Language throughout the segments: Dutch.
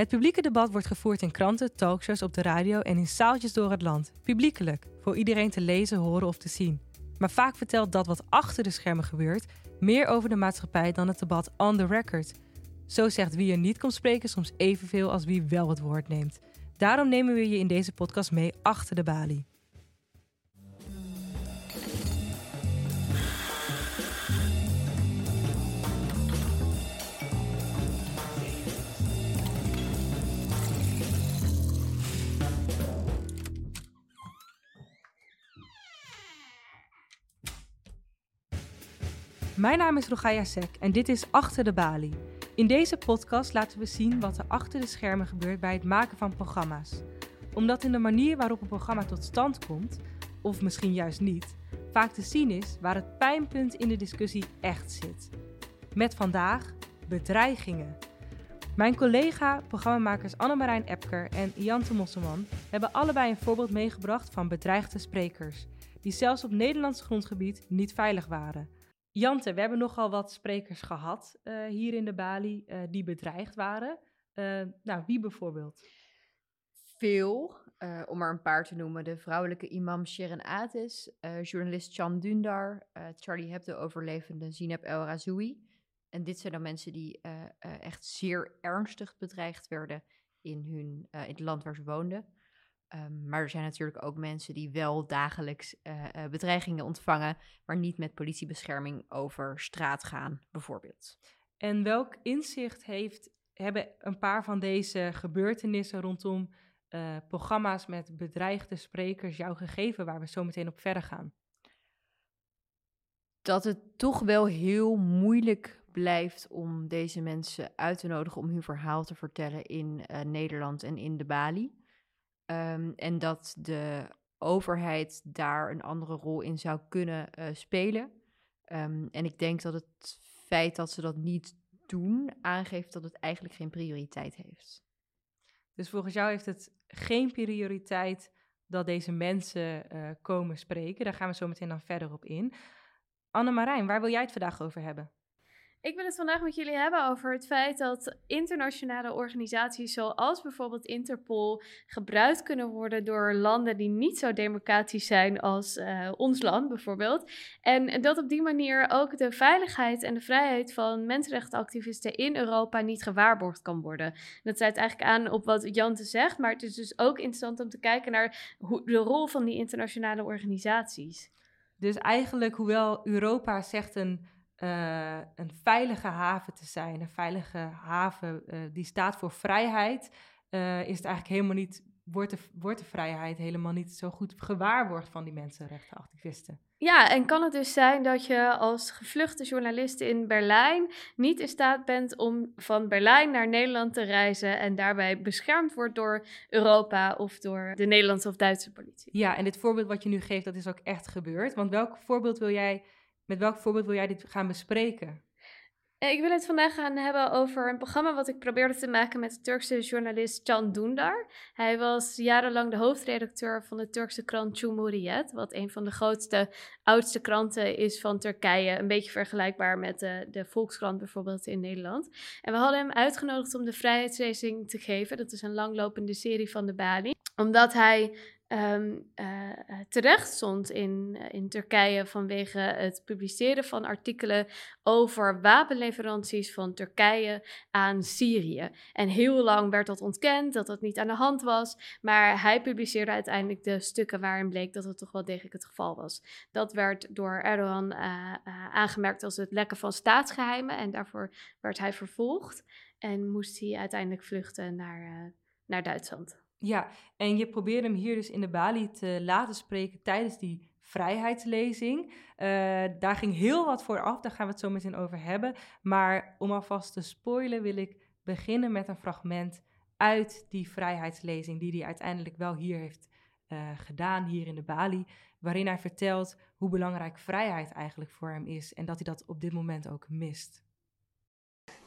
Het publieke debat wordt gevoerd in kranten, talkshows, op de radio en in zaaltjes door het land. Publiekelijk, voor iedereen te lezen, horen of te zien. Maar vaak vertelt dat wat achter de schermen gebeurt meer over de maatschappij dan het debat on the record. Zo zegt wie er niet komt spreken soms evenveel als wie wel het woord neemt. Daarom nemen we je in deze podcast mee achter de balie. Mijn naam is Rogaya Sek en dit is Achter de Balie. In deze podcast laten we zien wat er achter de schermen gebeurt bij het maken van programma's. Omdat in de manier waarop een programma tot stand komt, of misschien juist niet, vaak te zien is waar het pijnpunt in de discussie echt zit. Met vandaag bedreigingen. Mijn collega, programmamakers Annemarijn Epker en Jante Mosselman hebben allebei een voorbeeld meegebracht van bedreigde sprekers, die zelfs op Nederlands grondgebied niet veilig waren. Jante, we hebben nogal wat sprekers gehad uh, hier in de Bali uh, die bedreigd waren. Uh, nou, wie bijvoorbeeld? Veel, om maar een paar te noemen. De vrouwelijke imam Sharon Atis, journalist Chan Dundar, Charlie Hebdo-overlevende Zineb El Razoui. En dit zijn dan mensen die echt zeer ernstig bedreigd werden in, hun, in het land waar ze woonden. Um, maar er zijn natuurlijk ook mensen die wel dagelijks uh, uh, bedreigingen ontvangen, maar niet met politiebescherming over straat gaan, bijvoorbeeld. En welk inzicht heeft, hebben een paar van deze gebeurtenissen rondom uh, programma's met bedreigde sprekers jou gegeven, waar we zo meteen op verder gaan? Dat het toch wel heel moeilijk blijft om deze mensen uit te nodigen om hun verhaal te vertellen in Nederland en in de Bali. Um, en dat de overheid daar een andere rol in zou kunnen uh, spelen. Um, en ik denk dat het feit dat ze dat niet doen aangeeft dat het eigenlijk geen prioriteit heeft. Dus volgens jou heeft het geen prioriteit dat deze mensen uh, komen spreken. Daar gaan we zo meteen dan verder op in. Anne Marijn, waar wil jij het vandaag over hebben? Ik wil het vandaag met jullie hebben over het feit dat internationale organisaties zoals bijvoorbeeld Interpol gebruikt kunnen worden door landen die niet zo democratisch zijn als uh, ons land bijvoorbeeld. En dat op die manier ook de veiligheid en de vrijheid van mensenrechtenactivisten in Europa niet gewaarborgd kan worden. Dat zet eigenlijk aan op wat Jante zegt, maar het is dus ook interessant om te kijken naar hoe, de rol van die internationale organisaties. Dus eigenlijk, hoewel Europa zegt een uh, een veilige haven te zijn. Een veilige haven uh, die staat voor vrijheid. Uh, is het eigenlijk helemaal niet, wordt de, wordt de vrijheid helemaal niet zo goed gewaarborgd van die mensenrechtenactivisten. Ja, en kan het dus zijn dat je als gevluchte journalist in Berlijn niet in staat bent om van Berlijn naar Nederland te reizen en daarbij beschermd wordt door Europa of door de Nederlandse of Duitse politie? Ja, en dit voorbeeld wat je nu geeft, dat is ook echt gebeurd. Want welk voorbeeld wil jij met welk voorbeeld wil jij dit gaan bespreken? Eh, ik wil het vandaag gaan hebben over een programma wat ik probeerde te maken met de Turkse journalist Can Dündar. Hij was jarenlang de hoofdredacteur van de Turkse krant Cumhuriyet, wat een van de grootste, oudste kranten is van Turkije. Een beetje vergelijkbaar met de, de Volkskrant bijvoorbeeld in Nederland. En we hadden hem uitgenodigd om de vrijheidslezing te geven. Dat is een langlopende serie van de Bali. Omdat hij um, terecht stond in, eh, in Turkije vanwege het publiceren van artikelen over wapenleveranties van Turkije aan Syrië. En heel lang werd dat ontkend, dat dat niet aan de hand was, maar hij publiceerde uiteindelijk de stukken waarin bleek dat het toch wel degelijk het geval was. Dat werd door Erdogan aangemerkt als het lekken van staatsgeheimen en daarvoor werd hij vervolgd en moest hij uiteindelijk vluchten naar, naar Duitsland. Ja, en je probeert hem hier dus in de Bali te laten spreken tijdens die vrijheidslezing. Uh, daar ging heel wat voor af, daar gaan we het zo meteen over hebben. Maar om alvast te spoilen wil ik beginnen met een fragment uit die vrijheidslezing, die hij uiteindelijk wel hier heeft uh, gedaan, hier in de Bali. Waarin hij vertelt hoe belangrijk vrijheid eigenlijk voor hem is en dat hij dat op dit moment ook mist.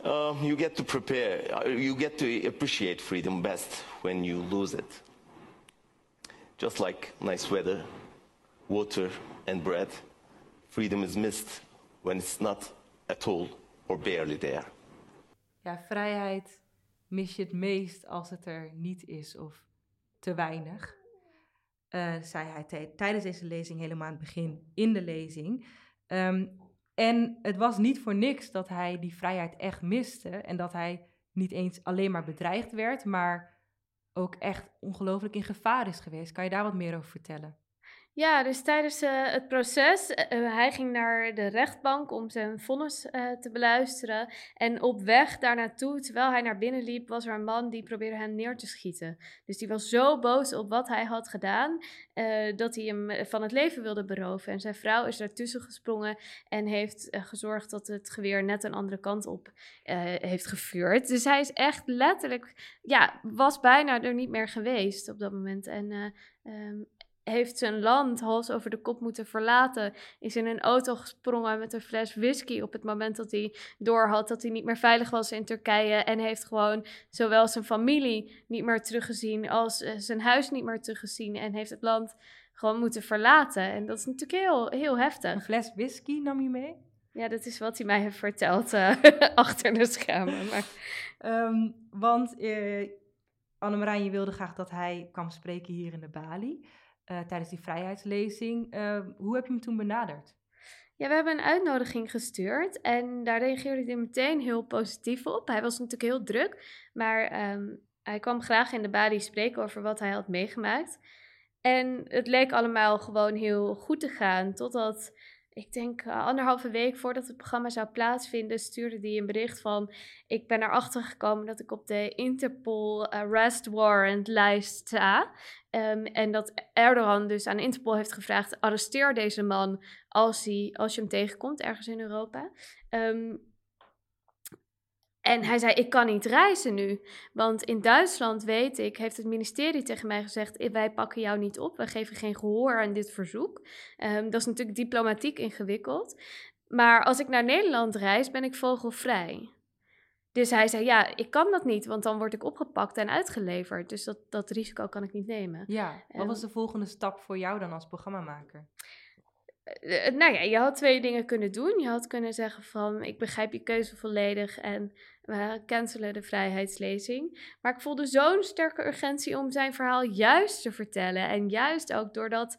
Uh, you get to prepare, uh, you get to appreciate freedom best when you lose it. Just like nice weather, water, and bread, freedom is missed when it's not at all or barely there. Ja, vrijheid mis je het meest als het er niet is of te weinig? Uh, zei hij tijdens deze lezing helemaal aan het begin in de lezing. Ehm, en het was niet voor niks dat hij die vrijheid echt miste en dat hij niet eens alleen maar bedreigd werd, maar ook echt ongelooflijk in gevaar is geweest. Kan je daar wat meer over vertellen? Ja, dus tijdens uh, het proces, uh, hij ging naar de rechtbank om zijn vonnis te beluisteren. En op weg daar naartoe, terwijl hij naar binnen liep, was er een man die probeerde hem neer te schieten. Dus die was zo boos op wat hij had gedaan, dat hij hem van het leven wilde beroven. En zijn vrouw is daartussen gesprongen en heeft gezorgd dat het geweer net een andere kant op heeft gevuurd. Dus hij is echt letterlijk, ja, was bijna er niet meer geweest op dat moment. En um, heeft zijn land hals over de kop moeten verlaten. Is in een auto gesprongen met een fles whisky op het moment dat hij doorhad dat hij niet meer veilig was in Turkije. En heeft gewoon zowel zijn familie niet meer teruggezien als eh, zijn huis niet meer teruggezien. En heeft het land gewoon moeten verlaten. En dat is natuurlijk heel, heel heftig. Een fles whisky nam je mee? Ja, dat is wat hij mij heeft verteld uh, achter de schermen. Maar... Um, want uh, Annemarijn, je wilde graag dat hij kwam spreken hier in de Bali. Eh, tijdens die vrijheidslezing. Ehm, hoe heb je hem toen benaderd? Ja, we hebben een uitnodiging gestuurd en daar reageerde hij meteen heel positief op. Hij was natuurlijk heel druk, maar ehm, hij kwam graag in de Bali spreken over wat hij had meegemaakt. En het leek allemaal gewoon heel goed te gaan, totdat ik denk uh, anderhalve week voordat het programma zou plaatsvinden, stuurde hij een bericht van: Ik ben erachter gekomen dat ik op de Interpol Arrest Warrant lijst sta. Um, en dat Erdogan dus aan Interpol heeft gevraagd: arresteer deze man als, hij, als je hem tegenkomt ergens in Europa. Um, en hij zei: Ik kan niet reizen nu. Want in Duitsland, weet ik, heeft het ministerie tegen mij gezegd: Wij pakken jou niet op. Wij geven geen gehoor aan dit verzoek. Um, dat is natuurlijk diplomatiek ingewikkeld. Maar als ik naar Nederland reis, ben ik vogelvrij. Dus hij zei: Ja, ik kan dat niet, want dan word ik opgepakt en uitgeleverd. Dus dat, dat risico kan ik niet nemen. Ja, wat was de volgende stap voor jou dan als programmamaker? Uh, nou ja, je had twee dingen kunnen doen. Je had kunnen zeggen van, ik begrijp je keuze volledig en we cancelen de vrijheidslezing. Maar ik voelde zo'n sterke urgentie om zijn verhaal juist te vertellen. En juist ook doordat,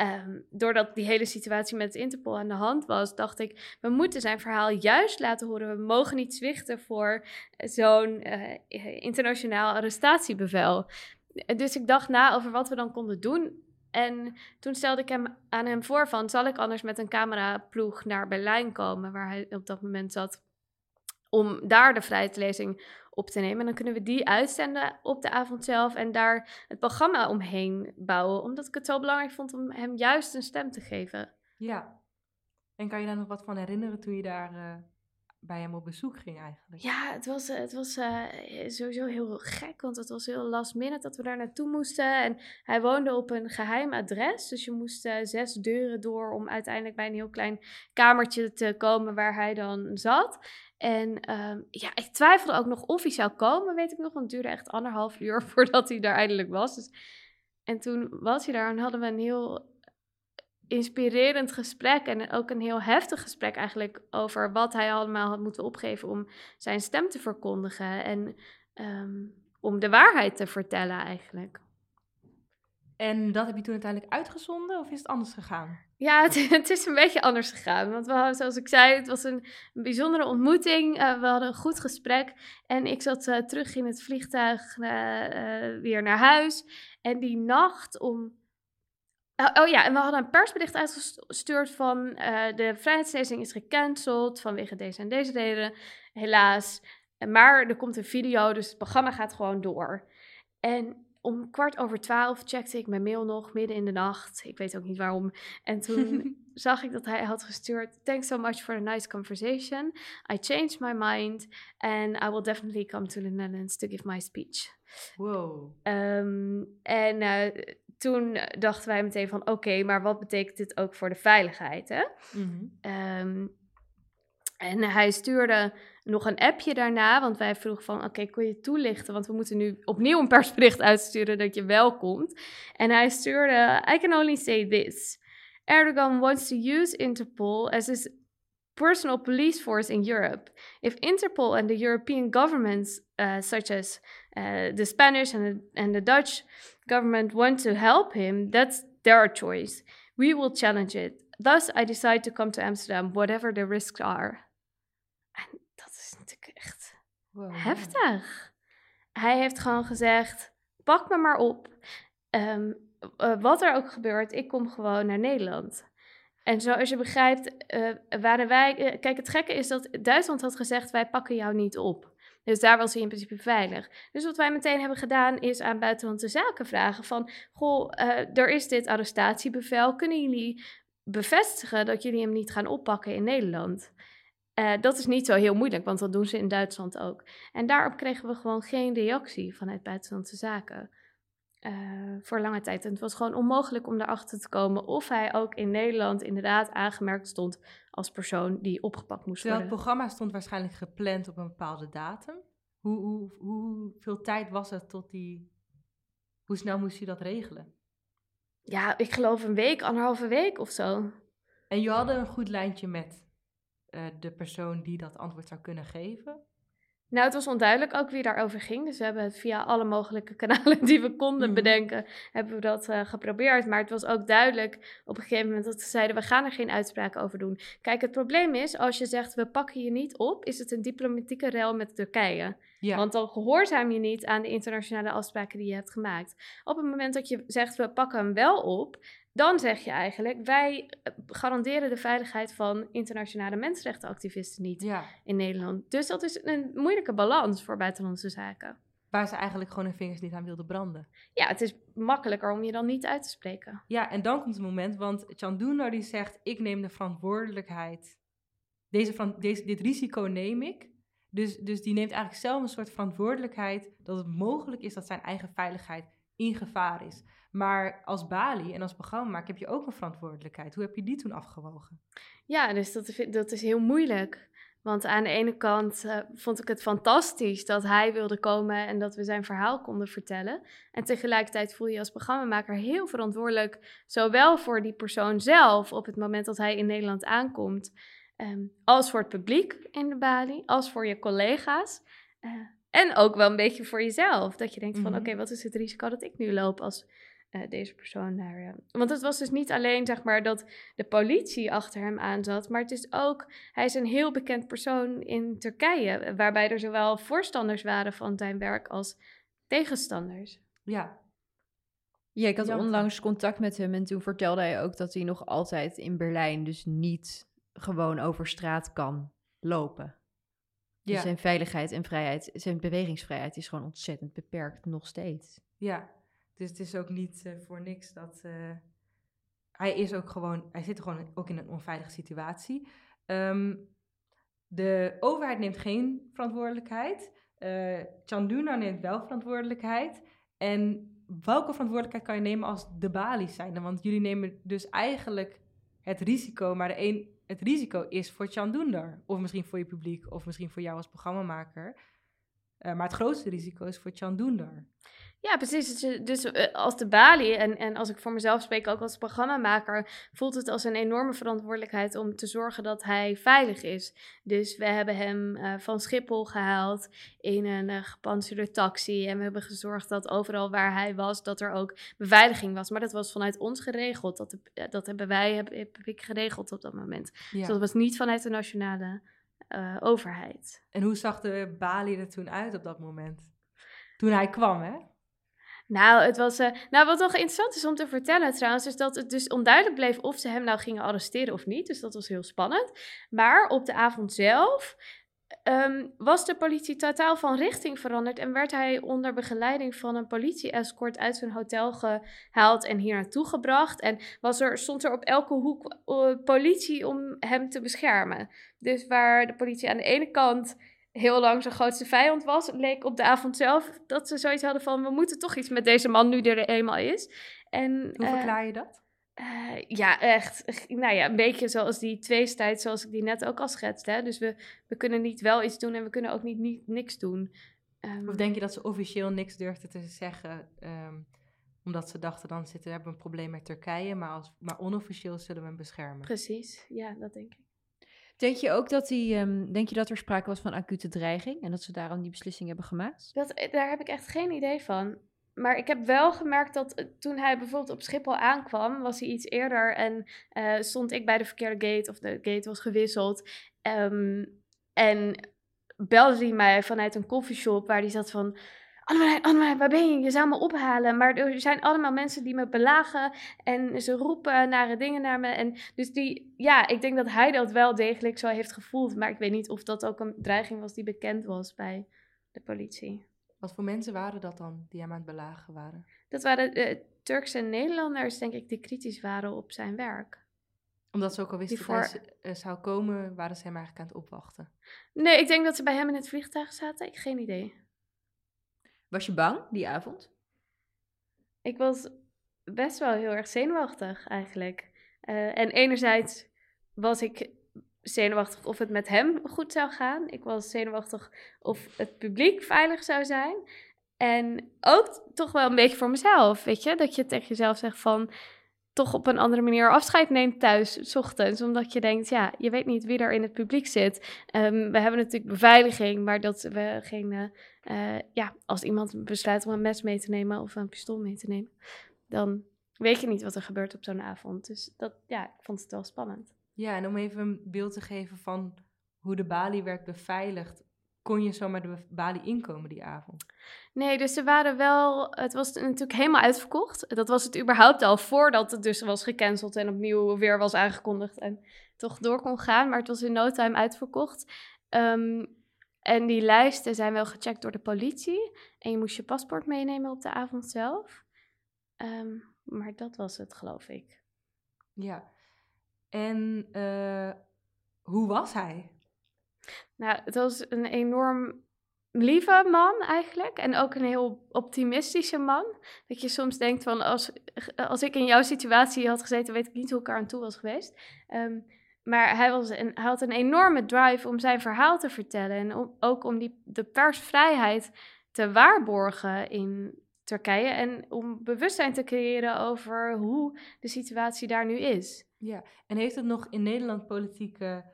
um, doordat die hele situatie met Interpol aan de hand was, dacht ik, we moeten zijn verhaal juist laten horen. We mogen niet zwichten voor zo'n uh, internationaal arrestatiebevel. Dus ik dacht na over wat we dan konden doen. En toen stelde ik hem aan hem voor van, zal ik anders met een cameraploeg naar Berlijn komen, waar hij op dat moment zat, om daar de vrijheidslezing op te nemen. En dan kunnen we die uitzenden op de avond zelf en daar het programma omheen bouwen, omdat ik het zo belangrijk vond om hem juist een stem te geven. Ja. En kan je daar nog wat van herinneren toen je daar uh, bij hem op bezoek ging eigenlijk? Ja, het was, het was uh, sowieso heel gek, want het was heel last minute dat we daar naartoe moesten. En hij woonde op een geheim adres, dus je moest uh, zes deuren door om uiteindelijk bij een heel klein kamertje te komen waar hij dan zat. En um, ja, ik twijfelde ook nog of hij zou komen, weet ik nog, want het duurde echt anderhalf uur voordat hij daar eindelijk was. Dus, en toen was hij daar en hadden we een heel inspirerend gesprek en ook een heel heftig gesprek eigenlijk over wat hij allemaal had moeten opgeven om zijn stem te verkondigen en um, om de waarheid te vertellen eigenlijk. En dat heb je toen uiteindelijk uitgezonden of is het anders gegaan? Ja, het, is een beetje anders gegaan. Want we hadden, zoals ik zei, het was een, bijzondere ontmoeting. Uh, we hadden een goed gesprek. En ik zat uh, terug in het vliegtuig uh, weer naar huis. En die nacht om Oh, ja, en we hadden een persbericht uitgestuurd van de vrijheidslezing is gecanceld vanwege deze en deze reden, helaas. Maar er komt een video, dus het programma gaat gewoon door. En om kwart over twaalf checkte ik mijn mail nog midden in de nacht. Ik weet ook niet waarom. En toen zag ik dat hij had gestuurd: Thanks so much for the nice conversation. I changed my mind and I will definitely come to the Netherlands to give my speech. Wow. Um, en uh, toen dachten wij meteen van oké, maar wat betekent dit ook voor de veiligheid? Hè? Mm -hmm. um, en hij stuurde nog een appje daarna, want wij vroegen van, oké, kun je toelichten? Want we moeten nu opnieuw een persbericht uitsturen dat je wel komt. En hij stuurde, I can only say this. Erdogan wants to use Interpol as his personal police force in Europe. If Interpol and the European governments, uh, such as uh, the Spanish and the, and the Dutch government, want to help him, that's their choice. We will challenge it. Thus, I decide to come to Amsterdam, whatever the risks are. Is natuurlijk echt heftig. Hij heeft gewoon gezegd: pak me maar op. Ehm, eh, wat er ook gebeurt, ik kom gewoon naar Nederland. En zoals je begrijpt, eh, waren wij. eh, kijk, het gekke is dat Duitsland had gezegd: wij pakken jou niet op. Dus daar was hij in principe veilig. Dus wat wij meteen hebben gedaan is aan buitenlandse zaken vragen: van goh, eh, er is dit arrestatiebevel. Kunnen jullie bevestigen dat jullie hem niet gaan oppakken in Nederland? Eh, dat is niet zo heel moeilijk, want dat doen ze in Duitsland ook. En daarop kregen we gewoon geen reactie vanuit buitenlandse zaken. eh, voor lange tijd. En het was gewoon onmogelijk om erachter te komen of hij ook in Nederland inderdaad aangemerkt stond als persoon die opgepakt moest Terwijl het worden. programma stond waarschijnlijk gepland op een bepaalde datum. Hoe, hoe, hoeveel tijd was het tot die... Hoe snel moest je dat regelen? Ja, ik geloof een week, anderhalve week of zo. En je had een goed lijntje met eh, de persoon die dat antwoord zou kunnen geven. Nou, het was onduidelijk ook wie daarover ging. Dus we hebben het via alle mogelijke kanalen die we konden Mhm. bedenken, hebben we dat eh, geprobeerd. Maar het was ook duidelijk op een gegeven moment dat ze zeiden, we gaan er geen uitspraken over doen. Kijk, het probleem is, als je zegt, we pakken je niet op, is het een diplomatieke rel met Turkije. Ja, Want dan gehoorzaam je niet aan de internationale afspraken die je hebt gemaakt. Op het moment dat je zegt, we pakken hem wel op, dan zeg je eigenlijk, wij eh, garanderen de veiligheid van internationale mensenrechtenactivisten niet ja, in Nederland. Dus dat is een moeilijke balans voor buitenlandse zaken. waar ze eigenlijk gewoon hun vingers niet aan wilden branden. Ja, het is makkelijker om je dan niet uit te spreken. Ja, en dan komt het moment, want Chanduna die zegt, ik neem de verantwoordelijkheid. Deze, van, deze, dit risico neem ik. Dus, dus die neemt eigenlijk zelf een soort verantwoordelijkheid dat het mogelijk is dat zijn eigen veiligheid in gevaar is. Maar als Bali en als programmamaker heb je ook een verantwoordelijkheid. Hoe heb je die toen afgewogen? Ja, dus dat, dat is heel moeilijk. Want aan de ene kant eh, vond ik het fantastisch dat hij wilde komen en dat we zijn verhaal konden vertellen. En tegelijkertijd voel je je als programmamaker heel verantwoordelijk, zowel voor die persoon zelf op het moment dat hij in Nederland aankomt, ehm, als voor het publiek in de Bali, als voor je collega's. eh, en ook wel een beetje voor jezelf. Dat je denkt van, Mhm. oké, wat is het risico dat ik nu loop als eh, deze persoon daar... eh, Want het was dus niet alleen, zeg maar, dat de politie achter hem aan zat. Maar het is ook, hij is een heel bekend persoon in Turkije, waarbij er zowel voorstanders waren van zijn werk als tegenstanders. Ja, Ja, ik had onlangs contact met hem en toen vertelde hij ook dat hij nog altijd in Berlijn dus niet gewoon over straat kan lopen. Dus ja, zijn veiligheid en vrijheid, zijn bewegingsvrijheid is gewoon ontzettend beperkt nog steeds. ja. Dus het is ook niet eh, voor niks dat... eh, hij is ook gewoon... Hij zit gewoon ook in een onveilige situatie. Ehm, de overheid neemt geen verantwoordelijkheid. Eh Chanduna neemt wel verantwoordelijkheid. En welke verantwoordelijkheid kan je nemen als de Bali's zijn? Want jullie nemen dus eigenlijk het risico, maar de een, het risico is voor Chandundar. Of misschien voor je publiek, of misschien voor jou als programmamaker. Eh, maar het grootste risico is voor Chandundar. Ja, precies. Dus, dus eh, als de Bali, en, en als ik voor mezelf spreek ook als programmamaker, voelt het als een enorme verantwoordelijkheid om te zorgen dat hij veilig is. Dus we hebben hem eh, van Schiphol gehaald in een eh gepantserde taxi. En we hebben gezorgd dat overal waar hij was, dat er ook beveiliging was. Maar dat was vanuit ons geregeld. Dat, dat hebben wij, heb, heb ik geregeld op dat moment. Ja. Dus dat was niet vanuit de nationale eh, overheid. En hoe zag de Bali er toen uit op dat moment? Toen hij kwam, hè? Nou, het was, eh, nou, wat nog interessant is om te vertellen trouwens, is dat het dus onduidelijk bleef of ze hem nou gingen arresteren of niet. Dus dat was heel spannend. Maar op de avond zelf ehm, was de politie totaal van richting veranderd en werd hij onder begeleiding van een politie-escort uit zijn hotel gehaald en hier naartoe gebracht. En was er, stond er op elke hoek eh, politie om hem te beschermen. Dus waar de politie aan de ene kant heel lang zijn grootste vijand was, leek op de avond zelf dat ze zoiets hadden van we moeten toch iets met deze man nu die er eenmaal is. En, Hoe eh, verklaar je dat? Eh, ja, echt. Nou ja, een beetje zoals die tweestijd, zoals ik die net ook al schetste. Hè? Dus we, we kunnen niet wel iets doen en we kunnen ook niet, niet niks doen. Ehm, Of denk je dat ze officieel niks durfden te zeggen, ehm, omdat ze dachten dan zitten we hebben een probleem met Turkije, maar, als, maar onofficieel zullen we hem beschermen? Precies, ja, dat denk ik. Denk je ook dat die, ehm, denk je dat er sprake was van acute dreiging en dat ze daarom die beslissing hebben gemaakt? Dat, eh, daar heb ik echt geen idee van. Maar ik heb wel gemerkt dat eh, toen hij bijvoorbeeld op Schiphol aankwam, was hij iets eerder en eh, stond ik bij de verkeerde gate of de gate was gewisseld. Ehm, en belde hij mij vanuit een koffieshop waar hij zat van... Annemarijn, Annemarijn, waar ben je? Je zou me ophalen. Maar er zijn allemaal mensen die me belagen en ze roepen nare dingen naar me. En dus die, ja, ik denk dat hij dat wel degelijk zo heeft gevoeld. Maar ik weet niet of dat ook een dreiging was die bekend was bij de politie. Wat voor mensen waren dat dan die hem aan het belagen waren? Dat waren de Turkse Nederlanders, denk ik, die kritisch waren op zijn werk. Omdat ze ook al wisten Die dat voor- hij eh, zou komen, waren ze hem eigenlijk aan het opwachten. Nee, ik denk dat ze bij hem in het vliegtuig zaten. Ik geen idee. Was je bang die avond? Ik was best wel heel erg zenuwachtig eigenlijk. Eh, en enerzijds was ik zenuwachtig of het met hem goed zou gaan. Ik was zenuwachtig of het publiek veilig zou zijn. En ook toch wel een beetje voor mezelf, weet je? Dat je tegen jezelf zegt van... toch op een andere manier afscheid neemt thuis, s ochtends. Omdat je denkt, ja, je weet niet wie er in het publiek zit. Ehm, we hebben natuurlijk beveiliging, maar dat we geen... eh, eh, ja, als iemand besluit om een mes mee te nemen of een pistool mee te nemen... dan weet je niet wat er gebeurt op zo'n avond. Dus dat, ja, ik vond het wel spannend. Ja, en om even een beeld te geven van hoe de balie werd beveiligd, kon je zomaar de balie inkomen die avond? Nee, dus ze waren wel. Het was natuurlijk helemaal uitverkocht. Dat was het überhaupt al voordat het dus was gecanceld en opnieuw weer was aangekondigd en toch door kon gaan. Maar het was in no time uitverkocht. Ehm, en die lijsten zijn wel gecheckt door de politie. En je moest je paspoort meenemen op de avond zelf. Ehm, maar dat was het, geloof ik. Ja. En eh, hoe was hij? Nou, het was een enorm lieve man eigenlijk. En ook een heel optimistische man. Dat je soms denkt van, als, als ik in jouw situatie had gezeten, weet ik niet hoe ik aan toe was geweest. Ehm, maar hij, was een, hij had een enorme drive om zijn verhaal te vertellen. En ook om die, de persvrijheid te waarborgen in Turkije. En om bewustzijn te creëren over hoe de situatie daar nu is. Ja. En heeft het nog in Nederland politieke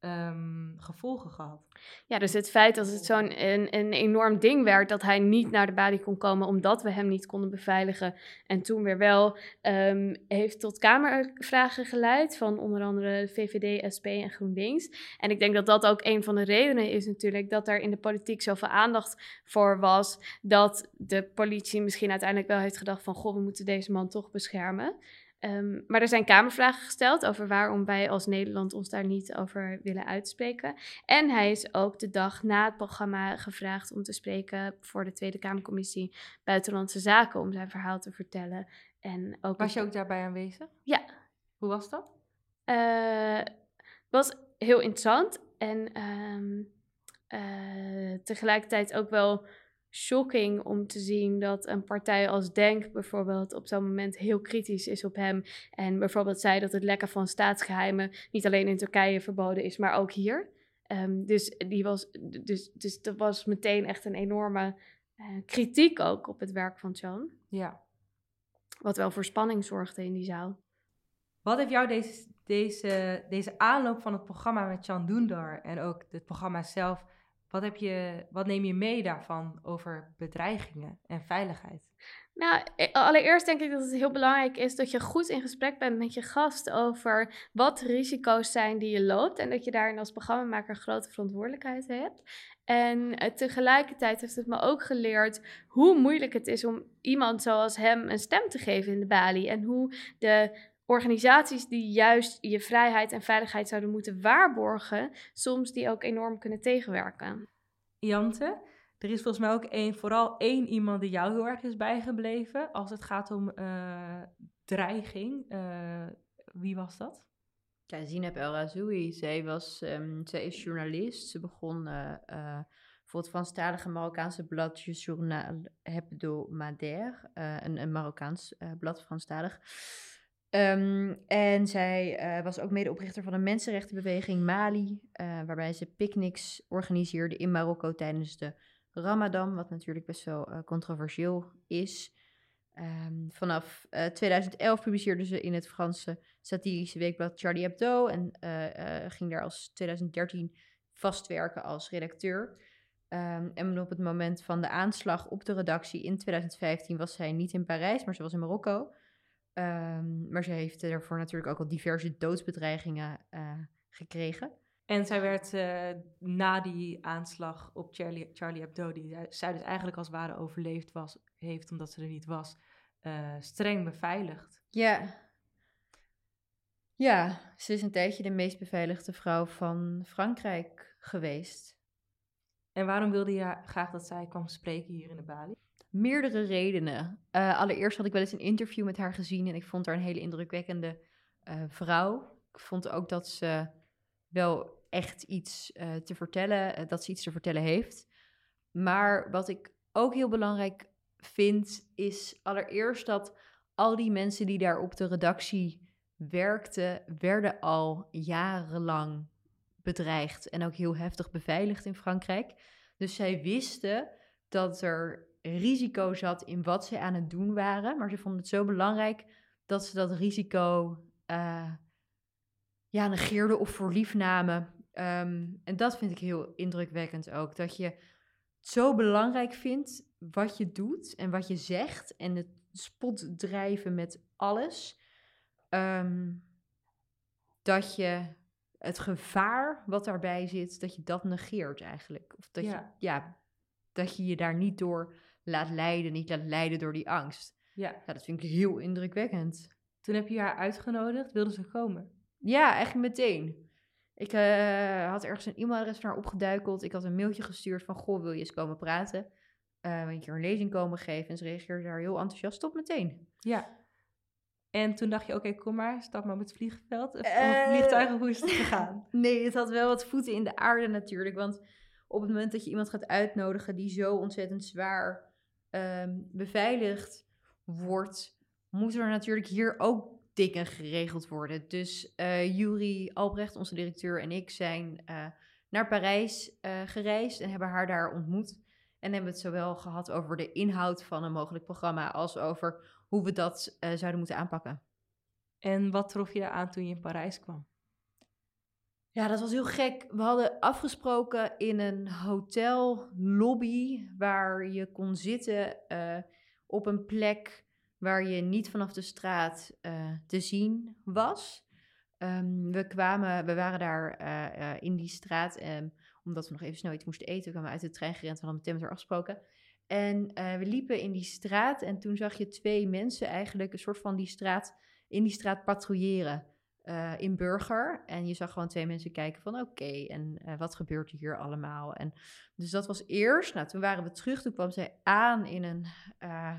ehm, gevolgen gehad? Ja, dus het feit dat het zo'n een, enorm ding werd dat hij niet naar de balie kon komen omdat we hem niet konden beveiligen en toen weer wel, ehm, heeft tot kamervragen geleid van onder andere de VVD, SP en GroenLinks. En ik denk dat dat ook een van de redenen is natuurlijk dat er in de politiek zoveel aandacht voor was dat de politie misschien uiteindelijk wel heeft gedacht van goh, we moeten deze man toch beschermen. Ehm, maar er zijn kamervragen gesteld over waarom wij als Nederland ons daar niet over willen uitspreken. En hij is ook de dag na het programma gevraagd om te spreken voor de Tweede Kamercommissie Buitenlandse Zaken om zijn verhaal te vertellen. En ook Was je ook daarbij aanwezig? Ja. Hoe was dat? eh, was heel interessant en ehm, eh, tegelijkertijd ook wel shocking om te zien dat een partij als Denk bijvoorbeeld op zo'n moment heel kritisch is op hem. En bijvoorbeeld zei dat het lekken van staatsgeheimen niet alleen in Turkije verboden is, maar ook hier. Ehm, dus, die was, dus, dus dat was meteen echt een enorme eh, kritiek ook op het werk van Chan. Ja. Wat wel voor spanning zorgde in die zaal. Wat heeft jou deze, deze, deze aanloop van het programma met Can Dündar en ook het programma zelf, wat, heb je, wat neem je mee daarvan over bedreigingen en veiligheid? Nou, e- allereerst denk ik dat het heel belangrijk is dat je goed in gesprek bent met je gast over wat risico's zijn die je loopt. En dat je daarin als programmamaker grote verantwoordelijkheid hebt. En eh, tegelijkertijd heeft het me ook geleerd hoe moeilijk het is om iemand zoals hem een stem te geven in de balie. En hoe de organisaties die juist je vrijheid en veiligheid zouden moeten waarborgen, soms die ook enorm kunnen tegenwerken. Jante, er is volgens mij ook één, vooral één iemand die jou heel erg is bijgebleven als het gaat om eh, dreiging. Eh, wie was dat? Ja, Zineb El Razoui, zij, was, ehm, zij is journalist. Ze begon eh, eh, voor het Franstalige Marokkaanse blad Je Journal Hebdomadaire, eh een, een Marokkaans eh, blad, Franstalig. Ehm, en zij eh, was ook medeoprichter van een mensenrechtenbeweging Mali, eh, waarbij ze picknicks organiseerde in Marokko tijdens de Ramadan, wat natuurlijk best wel eh, controversieel is. Ehm, vanaf eh, 2011 publiceerde ze in het Franse satirische weekblad Charlie Hebdo en ging daar als 2013 vastwerken als redacteur. Ehm, en op het moment van de aanslag op de redactie in 2015 was zij niet in Parijs, maar ze was in Marokko. Ehm, maar ze heeft daarvoor natuurlijk ook al diverse doodsbedreigingen eh, gekregen. En zij werd eh, na die aanslag op Charlie, Charlie Hebdo, die zij- dus eigenlijk als het ware overleefd was, heeft omdat ze er niet was, eh, streng beveiligd. Ja. Ja, ze is een tijdje de meest beveiligde vrouw van Frankrijk geweest. En waarom wilde je graag dat zij kwam spreken hier in de Bali? Meerdere redenen. Eh, allereerst had ik wel eens een interview met haar gezien en ik vond haar een hele indrukwekkende eh, vrouw. Ik vond ook dat ze wel echt iets eh, te vertellen, dat ze iets te vertellen heeft. Maar wat ik ook heel belangrijk vind, is allereerst dat al die mensen die daar op de redactie werkten, werden al jarenlang bedreigd en ook heel heftig beveiligd in Frankrijk. Dus zij wisten dat er risico zat in wat ze aan het doen waren. Maar ze vonden het zo belangrijk dat ze dat risico eh, ja, negeerden of voor lief namen. Ehm, en dat vind ik heel indrukwekkend ook. Dat je het zo belangrijk vindt wat je doet en wat je zegt. En het spot drijven met alles. Ehm, dat je het gevaar wat daarbij zit, dat je dat negeert eigenlijk. Of dat, Ja. Je, ja, dat je je daar niet door laat leiden, niet laat leiden door die angst. Ja, Ja, dat vind ik heel indrukwekkend. toen heb je haar uitgenodigd, wilde ze komen. Ja, eigenlijk meteen. Ik eh, had ergens een e-mailadres van haar opgeduikeld. Ik had een mailtje gestuurd van, goh, wil je eens komen praten? Eh wil je een keer een lezing komen geven? En ze reageerde daar heel enthousiast op meteen. Ja. En toen dacht je, oké, kom maar, stap maar op het vliegveld. Of, vliegtuigen, hoe is het gegaan? Nee, het had wel wat voeten in de aarde natuurlijk. Want op het moment dat je iemand gaat uitnodigen die zo ontzettend zwaar ehm, beveiligd wordt, moet er natuurlijk hier ook dingen geregeld worden. Dus eh Juri Albrecht, onze directeur, en ik zijn eh, naar Parijs eh, gereisd en hebben haar daar ontmoet. En hebben het zowel gehad over de inhoud van een mogelijk programma als over hoe we dat zouden moeten aanpakken. En wat trof je aan toen je in Parijs kwam? Ja, dat was heel gek. We hadden afgesproken in een hotellobby waar je kon zitten eh, op een plek waar je niet vanaf de straat eh, te zien was. Ehm, we kwamen, we waren daar eh, in die straat, ehm, omdat we nog even snel iets moesten eten. We kwamen uit de trein gerend, we hadden meteen met haar afgesproken. En we liepen in die straat en toen zag je twee mensen eigenlijk een soort van die straat, in die straat patrouilleren eh, in Burger. En je zag gewoon twee mensen kijken van oké, en eh, wat gebeurt er hier allemaal? En dus dat was eerst. Nou, toen waren we terug. Toen kwam zij aan in een, eh,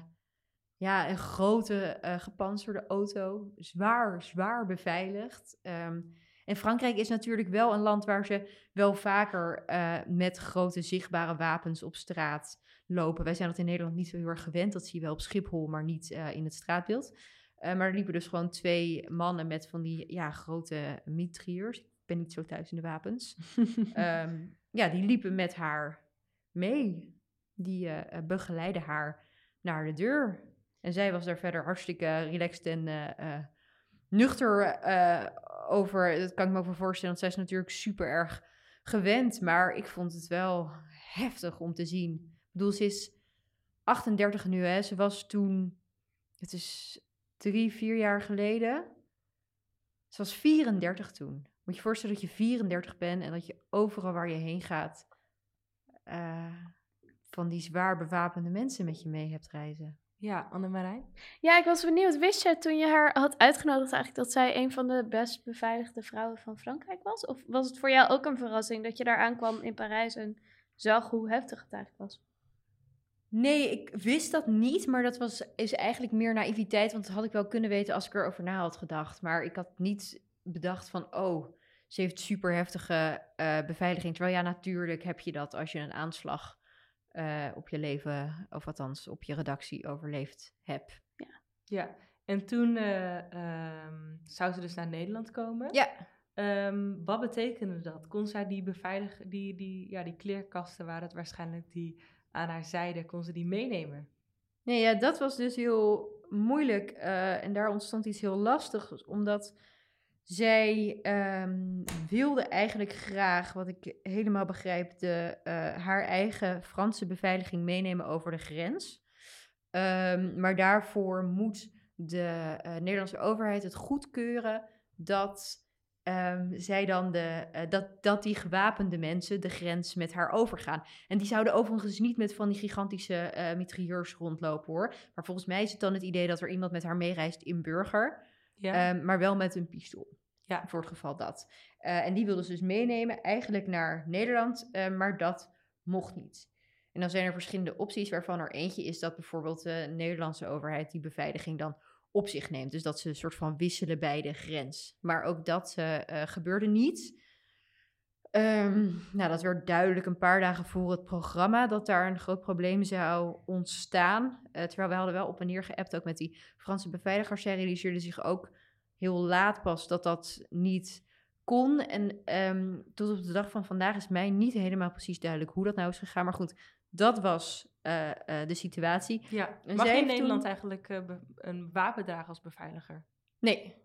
ja, een grote gepantserde auto. Zwaar, zwaar beveiligd. Ehm, en Frankrijk is natuurlijk wel een land waar ze wel vaker met grote zichtbare wapens op straat lopen. Wij zijn dat in Nederland niet zo heel erg gewend. Dat zie je wel op Schiphol, maar niet in het straatbeeld. Eh, maar er liepen dus gewoon twee mannen met van die ja, grote mitriërs. Ik ben niet zo thuis in de wapens. Ehm, ja, die liepen met haar mee. Die eh, begeleidden haar naar de deur. En zij was daar verder hartstikke relaxed en nuchter over. Dat kan ik me ook wel voorstellen, want zij is natuurlijk super erg gewend. Maar ik vond het wel heftig om te zien. Ik bedoel, ze is 38 nu, hè. Ze was toen, het is drie, vier jaar geleden. Ze was 34 toen. Moet je je voorstellen dat je 34 bent en dat je overal waar je heen gaat... eh, van die zwaar bewapende mensen met je mee hebt reizen. Ja, Annemarijn? Ja, ik was benieuwd. Wist je toen je haar had uitgenodigd eigenlijk dat zij een van de best beveiligde vrouwen van Frankrijk was? Of was het voor jou ook een verrassing dat je daar aankwam in Parijs en zag hoe heftig het eigenlijk was? Nee, ik wist dat niet, maar dat was, is eigenlijk meer naïviteit, want dat had ik wel kunnen weten als ik erover na had gedacht. Maar ik had niet bedacht van, oh, ze heeft super heftige eh, beveiliging. Terwijl ja, natuurlijk heb je dat als je een aanslag eh, op je leven, of althans op je redactie overleefd hebt. Ja, en toen eh, ehm, zou ze dus naar Nederland komen. Ja, Ehm, wat betekende dat? Kon zij die beveiligen, die, die, ja, die kleerkasten waren het waarschijnlijk die aan haar zijde, kon ze die meenemen? Nee, ja, dat was dus heel moeilijk. eh, en daar ontstond iets heel lastigs, omdat zij ehm, wilde eigenlijk graag, wat ik helemaal begrijp, de, eh, haar eigen Franse beveiliging meenemen over de grens. Ehm, maar daarvoor moet de eh, Nederlandse overheid het goedkeuren dat ehm, zij dan de, eh, dat, dat die gewapende mensen de grens met haar overgaan. En die zouden overigens niet met van die gigantische eh mitrailleurs rondlopen hoor. Maar volgens mij is het dan het idee dat er iemand met haar meereist in burger. Ja. Ehm, maar wel met een pistool. Ja. Voor het geval dat. Eh, en die wilden ze dus meenemen, eigenlijk naar Nederland, eh, maar dat mocht niet. En dan zijn er verschillende opties, waarvan er eentje is dat bijvoorbeeld de Nederlandse overheid die beveiliging dan op zich neemt. Dus dat ze een soort van wisselen bij de grens. Maar ook dat eh, eh, gebeurde niet. Ehm, nou, dat werd duidelijk een paar dagen voor het programma dat daar een groot probleem zou ontstaan. Eh, terwijl we hadden wel op en neer geappt, ook met die Franse beveiligers. Zij realiseerden zich ook heel laat pas dat dat niet kon. En ehm, tot op de dag van vandaag is mij niet helemaal precies duidelijk hoe dat nou is gegaan. Maar goed, dat was eh, eh, de situatie. ja. en Mag zij je in Nederland toen- eigenlijk eh, een wapen dragen als beveiliger? Nee,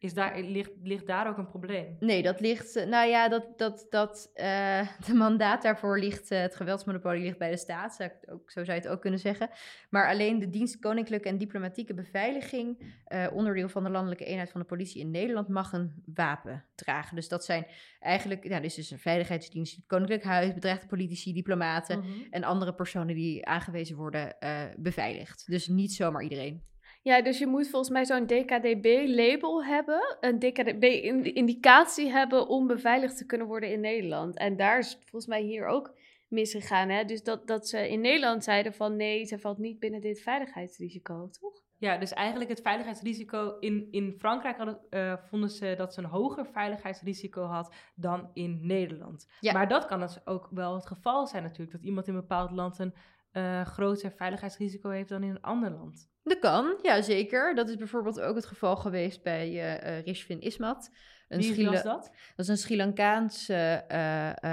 Is daar, ligt, ligt daar ook een probleem? Nee, dat ligt. eh, Nou ja, dat, dat, dat eh, de mandaat daarvoor ligt. eh, het geweldsmonopolie ligt bij de staat. Zou ook, zo zou je het ook kunnen zeggen. Maar alleen de dienst Koninklijke en Diplomatieke Beveiliging. onderdeel van de landelijke eenheid van de politie in Nederland. mag een wapen dragen. Dus dat zijn eigenlijk. Nou, dit is dus een veiligheidsdienst. Het Koninklijk Huis, bedreigde politici, diplomaten. Mhm. En andere personen die aangewezen worden beveiligd. Dus niet zomaar iedereen. Ja, dus je moet volgens mij zo'n DKDB-label hebben, een DKDB-indicatie hebben om beveiligd te kunnen worden in Nederland. En daar is volgens mij hier ook misgegaan. Hè? Dus dat, dat ze in Nederland zeiden van nee, ze valt niet binnen dit veiligheidsrisico, toch? Ja, dus eigenlijk het veiligheidsrisico in, in Frankrijk hadden, eh, vonden ze dat ze een hoger veiligheidsrisico had dan in Nederland. Ja. Maar dat kan dus ook wel het geval zijn natuurlijk, dat iemand in een bepaald land een eh, groter veiligheidsrisico heeft dan in een ander land. Dat kan, ja zeker. Dat is bijvoorbeeld ook het geval geweest bij eh, Rishvin Ismat. Een Wie Sri was dat? Dat is een Sri Lankaanse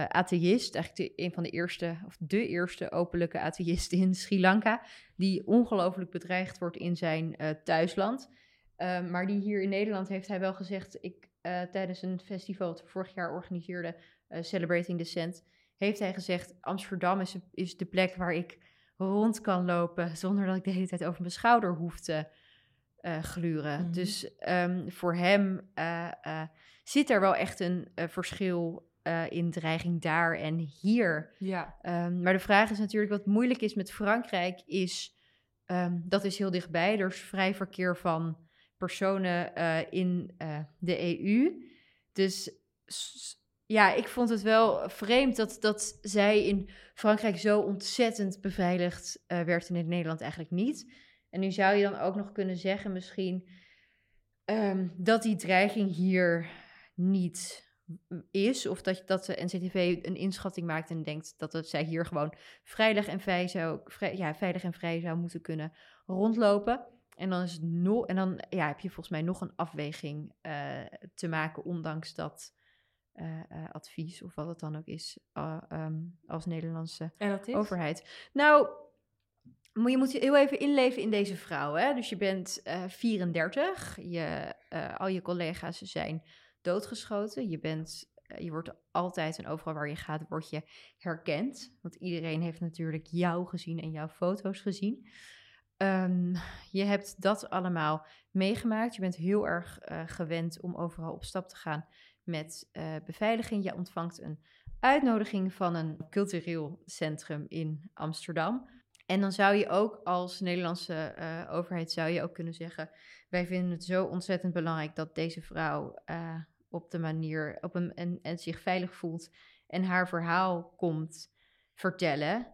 atheïst, eigenlijk de, een van de eerste, of de eerste openlijke atheïsten in Sri Lanka, die ongelooflijk bedreigd wordt in zijn thuisland. Eh, maar die hier in Nederland heeft hij wel gezegd, ik, tijdens een festival dat we vorig jaar organiseerden, eh, Celebrating Descent, heeft hij gezegd, Amsterdam is, is de plek waar ik rond kan lopen zonder dat ik de hele tijd over mijn schouder hoef te eh, gluren. Mhm. Dus ehm, voor hem eh, eh, zit er wel echt een verschil in dreiging daar en hier. Ja, Ehm, maar de vraag is natuurlijk, wat moeilijk is met Frankrijk, is ehm, dat is heel dichtbij. Er is vrij verkeer van personen in de EU. Dus ja, ik vond het wel vreemd dat, dat zij in Frankrijk zo ontzettend beveiligd eh, werd en in Nederland eigenlijk niet. En nu zou je dan ook nog kunnen zeggen misschien ehm, dat die dreiging hier niet is. Of dat, dat de NCTV een inschatting maakt en denkt dat zij hier gewoon veilig en, vrij zou, ja, veilig en vrij zou moeten kunnen rondlopen. En dan, is het nog, en dan ja, heb je volgens mij nog een afweging eh, te maken, ondanks dat eh, eh, advies of wat het dan ook is eh, ehm, als Nederlandse overheid. Nou, je moet je heel even inleven in deze vrouw. Hè? Dus je bent eh 34, je, al je collega's zijn doodgeschoten. Je, bent, je wordt altijd en overal waar je gaat, word je herkend. Want iedereen heeft natuurlijk jou gezien en jouw foto's gezien. Ehm, je hebt dat allemaal meegemaakt. Je bent heel erg gewend om overal op stap te gaan met eh, beveiliging. Je ontvangt een uitnodiging van een cultureel centrum in Amsterdam. En dan zou je ook als Nederlandse eh, overheid zou je ook kunnen zeggen: wij vinden het zo ontzettend belangrijk dat deze vrouw eh, op de manier op een, en, en zich veilig voelt en haar verhaal komt vertellen.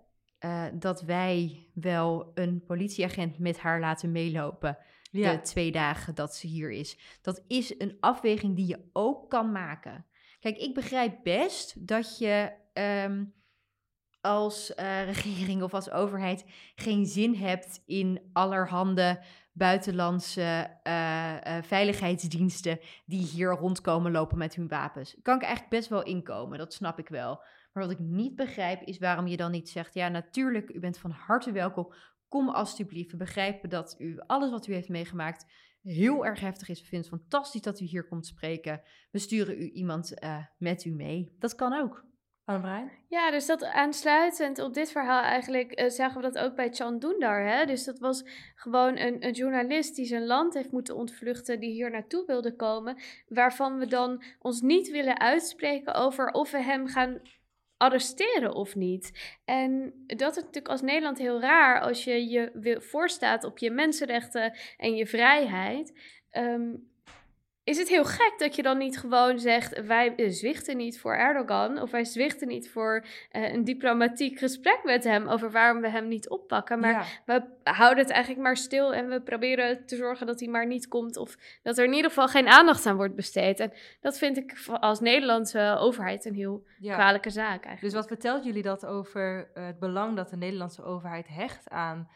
dat wij wel een politieagent met haar laten meelopen Ja, de twee dagen dat ze hier is. Dat is een afweging die je ook kan maken. Kijk, ik begrijp best dat je ehm, als eh, regering of als overheid geen zin hebt in allerhande buitenlandse eh, eh, veiligheidsdiensten die hier rondkomen lopen met hun wapens. Kan ik eigenlijk best wel inkomen, dat snap ik wel. Maar wat ik niet begrijp is waarom je dan niet zegt, ja natuurlijk, u bent van harte welkom. Kom alstublieft. We begrijpen dat u alles wat u heeft meegemaakt heel erg heftig is. We vinden het fantastisch dat u hier komt spreken. We sturen u iemand eh, met u mee. Dat kan ook. Anne-Marijn? Ja, dus dat aansluitend op dit verhaal eigenlijk eh, zagen we dat ook bij Chan Dundar. Hè? Dus dat was gewoon een, een journalist die zijn land heeft moeten ontvluchten, die hier naartoe wilde komen, waarvan we dan ons niet willen uitspreken over of we hem gaan arresteren of niet. En dat is natuurlijk als Nederland heel raar als je je voorstaat op je mensenrechten en je vrijheid. Ehm, is het heel gek dat je dan niet gewoon zegt: wij eh, zwichten niet voor Erdogan of wij zwichten niet voor eh, een diplomatiek gesprek met hem over waarom we hem niet oppakken. Maar ja. we houden het eigenlijk maar stil en we proberen te zorgen dat hij maar niet komt of dat er in ieder geval geen aandacht aan wordt besteed. En dat vind ik als Nederlandse overheid een heel ja. kwalijke zaak eigenlijk. Dus wat vertelt jullie dat over eh, het belang dat de Nederlandse overheid hecht aan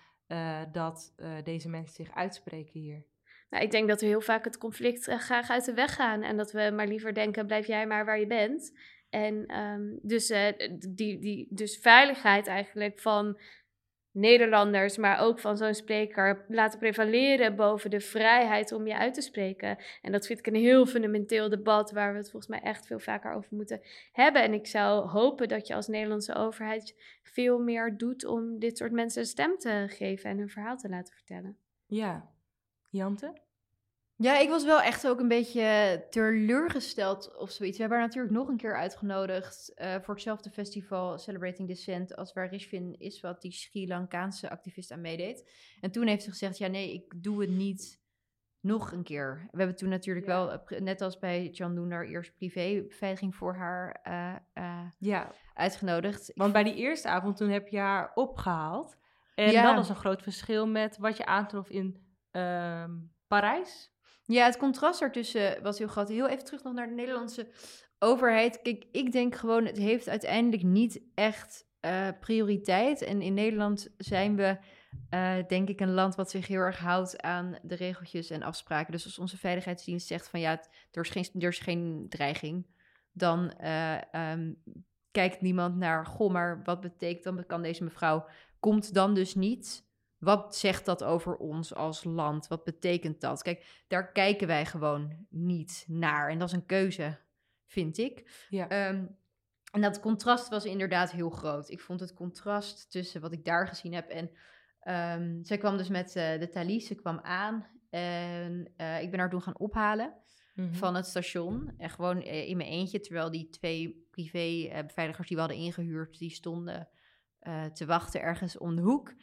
dat deze mensen zich uitspreken hier? Nou, ik denk dat we heel vaak het conflict eh, graag uit de weg gaan. En dat we maar liever denken, blijf jij maar waar je bent. En ehm, dus, eh, die, die, dus veiligheid eigenlijk van Nederlanders, maar ook van zo'n spreker, laten prevaleren boven de vrijheid om je uit te spreken. En dat vind ik een heel fundamenteel debat waar we het volgens mij echt veel vaker over moeten hebben. En ik zou hopen dat je als Nederlandse overheid veel meer doet om dit soort mensen een stem te geven en hun verhaal te laten vertellen. Ja. Jante? Ja, ik was wel echt ook een beetje teleurgesteld of zoiets. We hebben haar natuurlijk nog een keer uitgenodigd eh, voor hetzelfde festival Celebrating Dissent als waar Rishvin Iswat, die Sri Lankaanse activist, aan meedeed. En toen heeft ze gezegd, ja nee, ik doe het niet nog een keer. We hebben toen natuurlijk Ja. wel, eh, net als bij Jan Doender, eerst privébeveiliging voor haar eh, Ja, uitgenodigd. want bij die eerste avond toen heb je haar opgehaald. En Ja. dat was een groot verschil met wat je aantrof in ehm, Parijs. Ja, het contrast ertussen was heel groot. Heel even terug nog naar de Nederlandse overheid. Kijk, ik denk gewoon, het heeft uiteindelijk niet echt eh, prioriteit. En in Nederland zijn we, eh, denk ik, een land wat zich heel erg houdt aan de regeltjes en afspraken. Dus als onze veiligheidsdienst zegt van ja, er is geen, er is geen dreiging, dan eh, ehm, kijkt niemand naar, goh, maar wat betekent dan, kan deze mevrouw, komt dan dus niet. Wat zegt dat over ons als land? Wat betekent dat? Kijk, daar kijken wij gewoon niet naar. En dat is een keuze, vind ik. Ja. Ehm, en dat contrast was inderdaad heel groot. Ik vond het contrast tussen wat ik daar gezien heb en... ehm, zij kwam dus met eh, de Thalys, ze kwam aan en eh, ik ben haar toen gaan ophalen Mhm. van het station. En gewoon eh, in mijn eentje, terwijl die twee privé-beveiligers die we hadden ingehuurd, die stonden te wachten ergens om de hoek.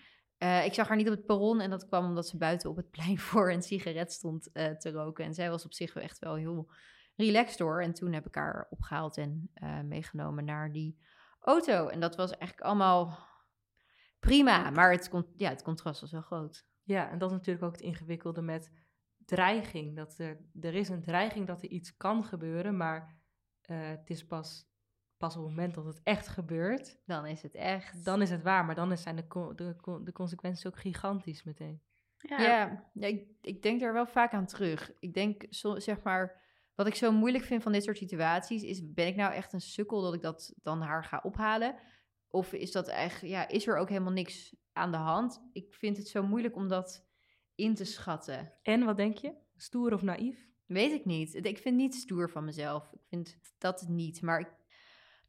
Eh, ik zag haar niet op het perron en dat kwam omdat ze buiten op het plein voor een sigaret stond eh, te roken. En zij was op zich echt wel heel relaxed hoor. En toen heb ik haar opgehaald en eh, meegenomen naar die auto. En dat was eigenlijk allemaal prima, maar het, ja, het contrast was wel groot. Ja, en dat is natuurlijk ook het ingewikkelde met dreiging. Dat er, er is een dreiging dat er iets kan gebeuren, maar het is pas, pas op het moment dat het echt gebeurt, Dan is het echt... dan is het waar. Maar dan zijn de, co- de, co- de consequenties ook gigantisch meteen. Ja, Ja, ja ik, ik denk daar wel vaak aan terug. Ik denk, zo, zeg maar, wat ik zo moeilijk vind van dit soort situaties, is ben ik nou echt een sukkel dat ik dat dan haar ga ophalen? Of is dat eigenlijk, ja, is er ook helemaal niks aan de hand? Ik vind het zo moeilijk om dat in te schatten. En wat denk je? Stoer of naïef? Weet ik niet. Ik vind het niet stoer van mezelf. Ik vind dat niet. Maar ik-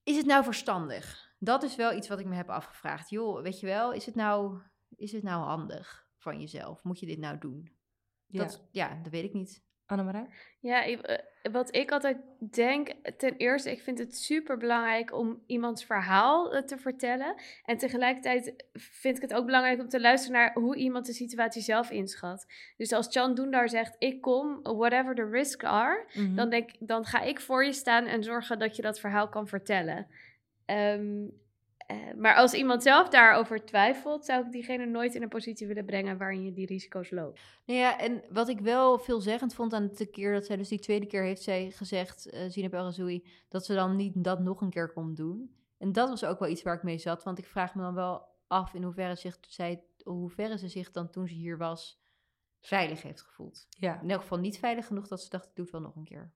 is het nou verstandig? Dat is wel iets wat ik me heb afgevraagd. Joh, weet je wel, is het nou, is het nou handig van jezelf? Moet je dit nou doen? Ja. Dat, ja, dat weet ik niet. Annemarij? Ja, ik- eh, wat ik altijd denk, ten eerste, ik vind het super belangrijk om iemands verhaal eh, te vertellen. En tegelijkertijd vind ik het ook belangrijk om te luisteren naar hoe iemand de situatie zelf inschat. Dus als Chan Doendar zegt, ik kom, whatever the risks are, Mhm. dan, denk, dan ga ik voor je staan en zorgen dat je dat verhaal kan vertellen. Ehm, eh, maar als iemand zelf daarover twijfelt, zou ik diegene nooit in een positie willen brengen waarin je die risico's loopt. Nou ja, en wat ik wel veelzeggend vond aan de keer dat zij, dus die tweede keer heeft zij gezegd, eh Zineb El Razoui, dat ze dan niet dat nog een keer kon doen. En dat was ook wel iets waar ik mee zat, want ik vraag me dan wel af in hoeverre, zich, zij, hoeverre ze zich dan toen ze hier was veilig heeft gevoeld. Ja. In elk geval niet veilig genoeg dat ze dacht, ik doe het wel nog een keer.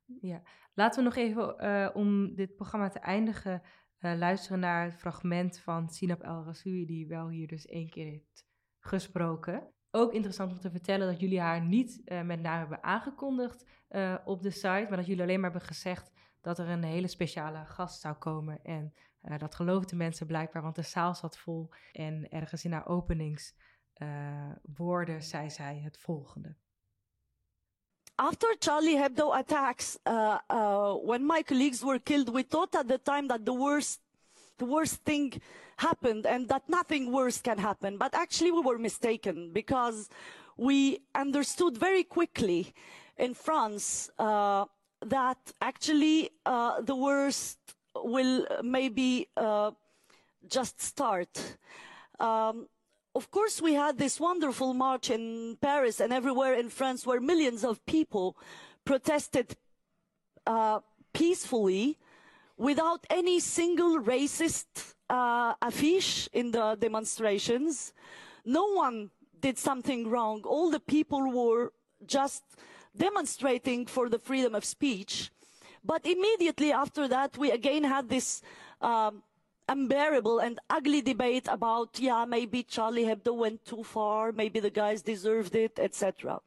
Laten we nog even, eh, om dit programma te eindigen, eh, luisteren naar het fragment van Sinab El Rasoui, die wel hier dus één keer heeft gesproken. Ook interessant om te vertellen dat jullie haar niet uh, met name hebben aangekondigd uh, op de site, maar dat jullie alleen maar hebben gezegd dat er een hele speciale gast zou komen. En dat geloofden mensen blijkbaar, want de zaal zat vol. En ergens in haar openingswoorden zei zij het volgende. After Charlie Hebdo attacks, uh, uh, when my colleagues were killed, we thought at the time that the worst, the worst thing happened and that nothing worse can happen. But actually, we were mistaken because we understood very quickly in France uh, that actually uh, the worst will maybe uh, just start. Um, of course, we had this wonderful march in Paris and everywhere in France where millions of people protested uh, peacefully without any single racist uh, affiche in the demonstrations. No one did something wrong. All the people were just demonstrating for the freedom of speech. But immediately after that, we again had this um, unbearable and ugly debate about, yeah, maybe Charlie Hebdo went too far, maybe the guys deserved it, etc.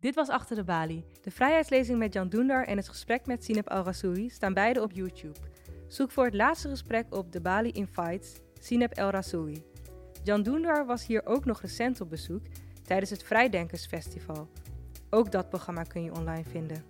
Dit was Achter de Balie. De vrijheidslezing met Jan Doendar en het gesprek met Sineb Al Rassoui staan beide op YouTube. Zoek voor het laatste gesprek op de Bali Invites Sineb El Rassoui. Jan Doendar was hier ook nog recent op bezoek tijdens het Vrijdenkersfestival. Ook dat programma kun je online vinden.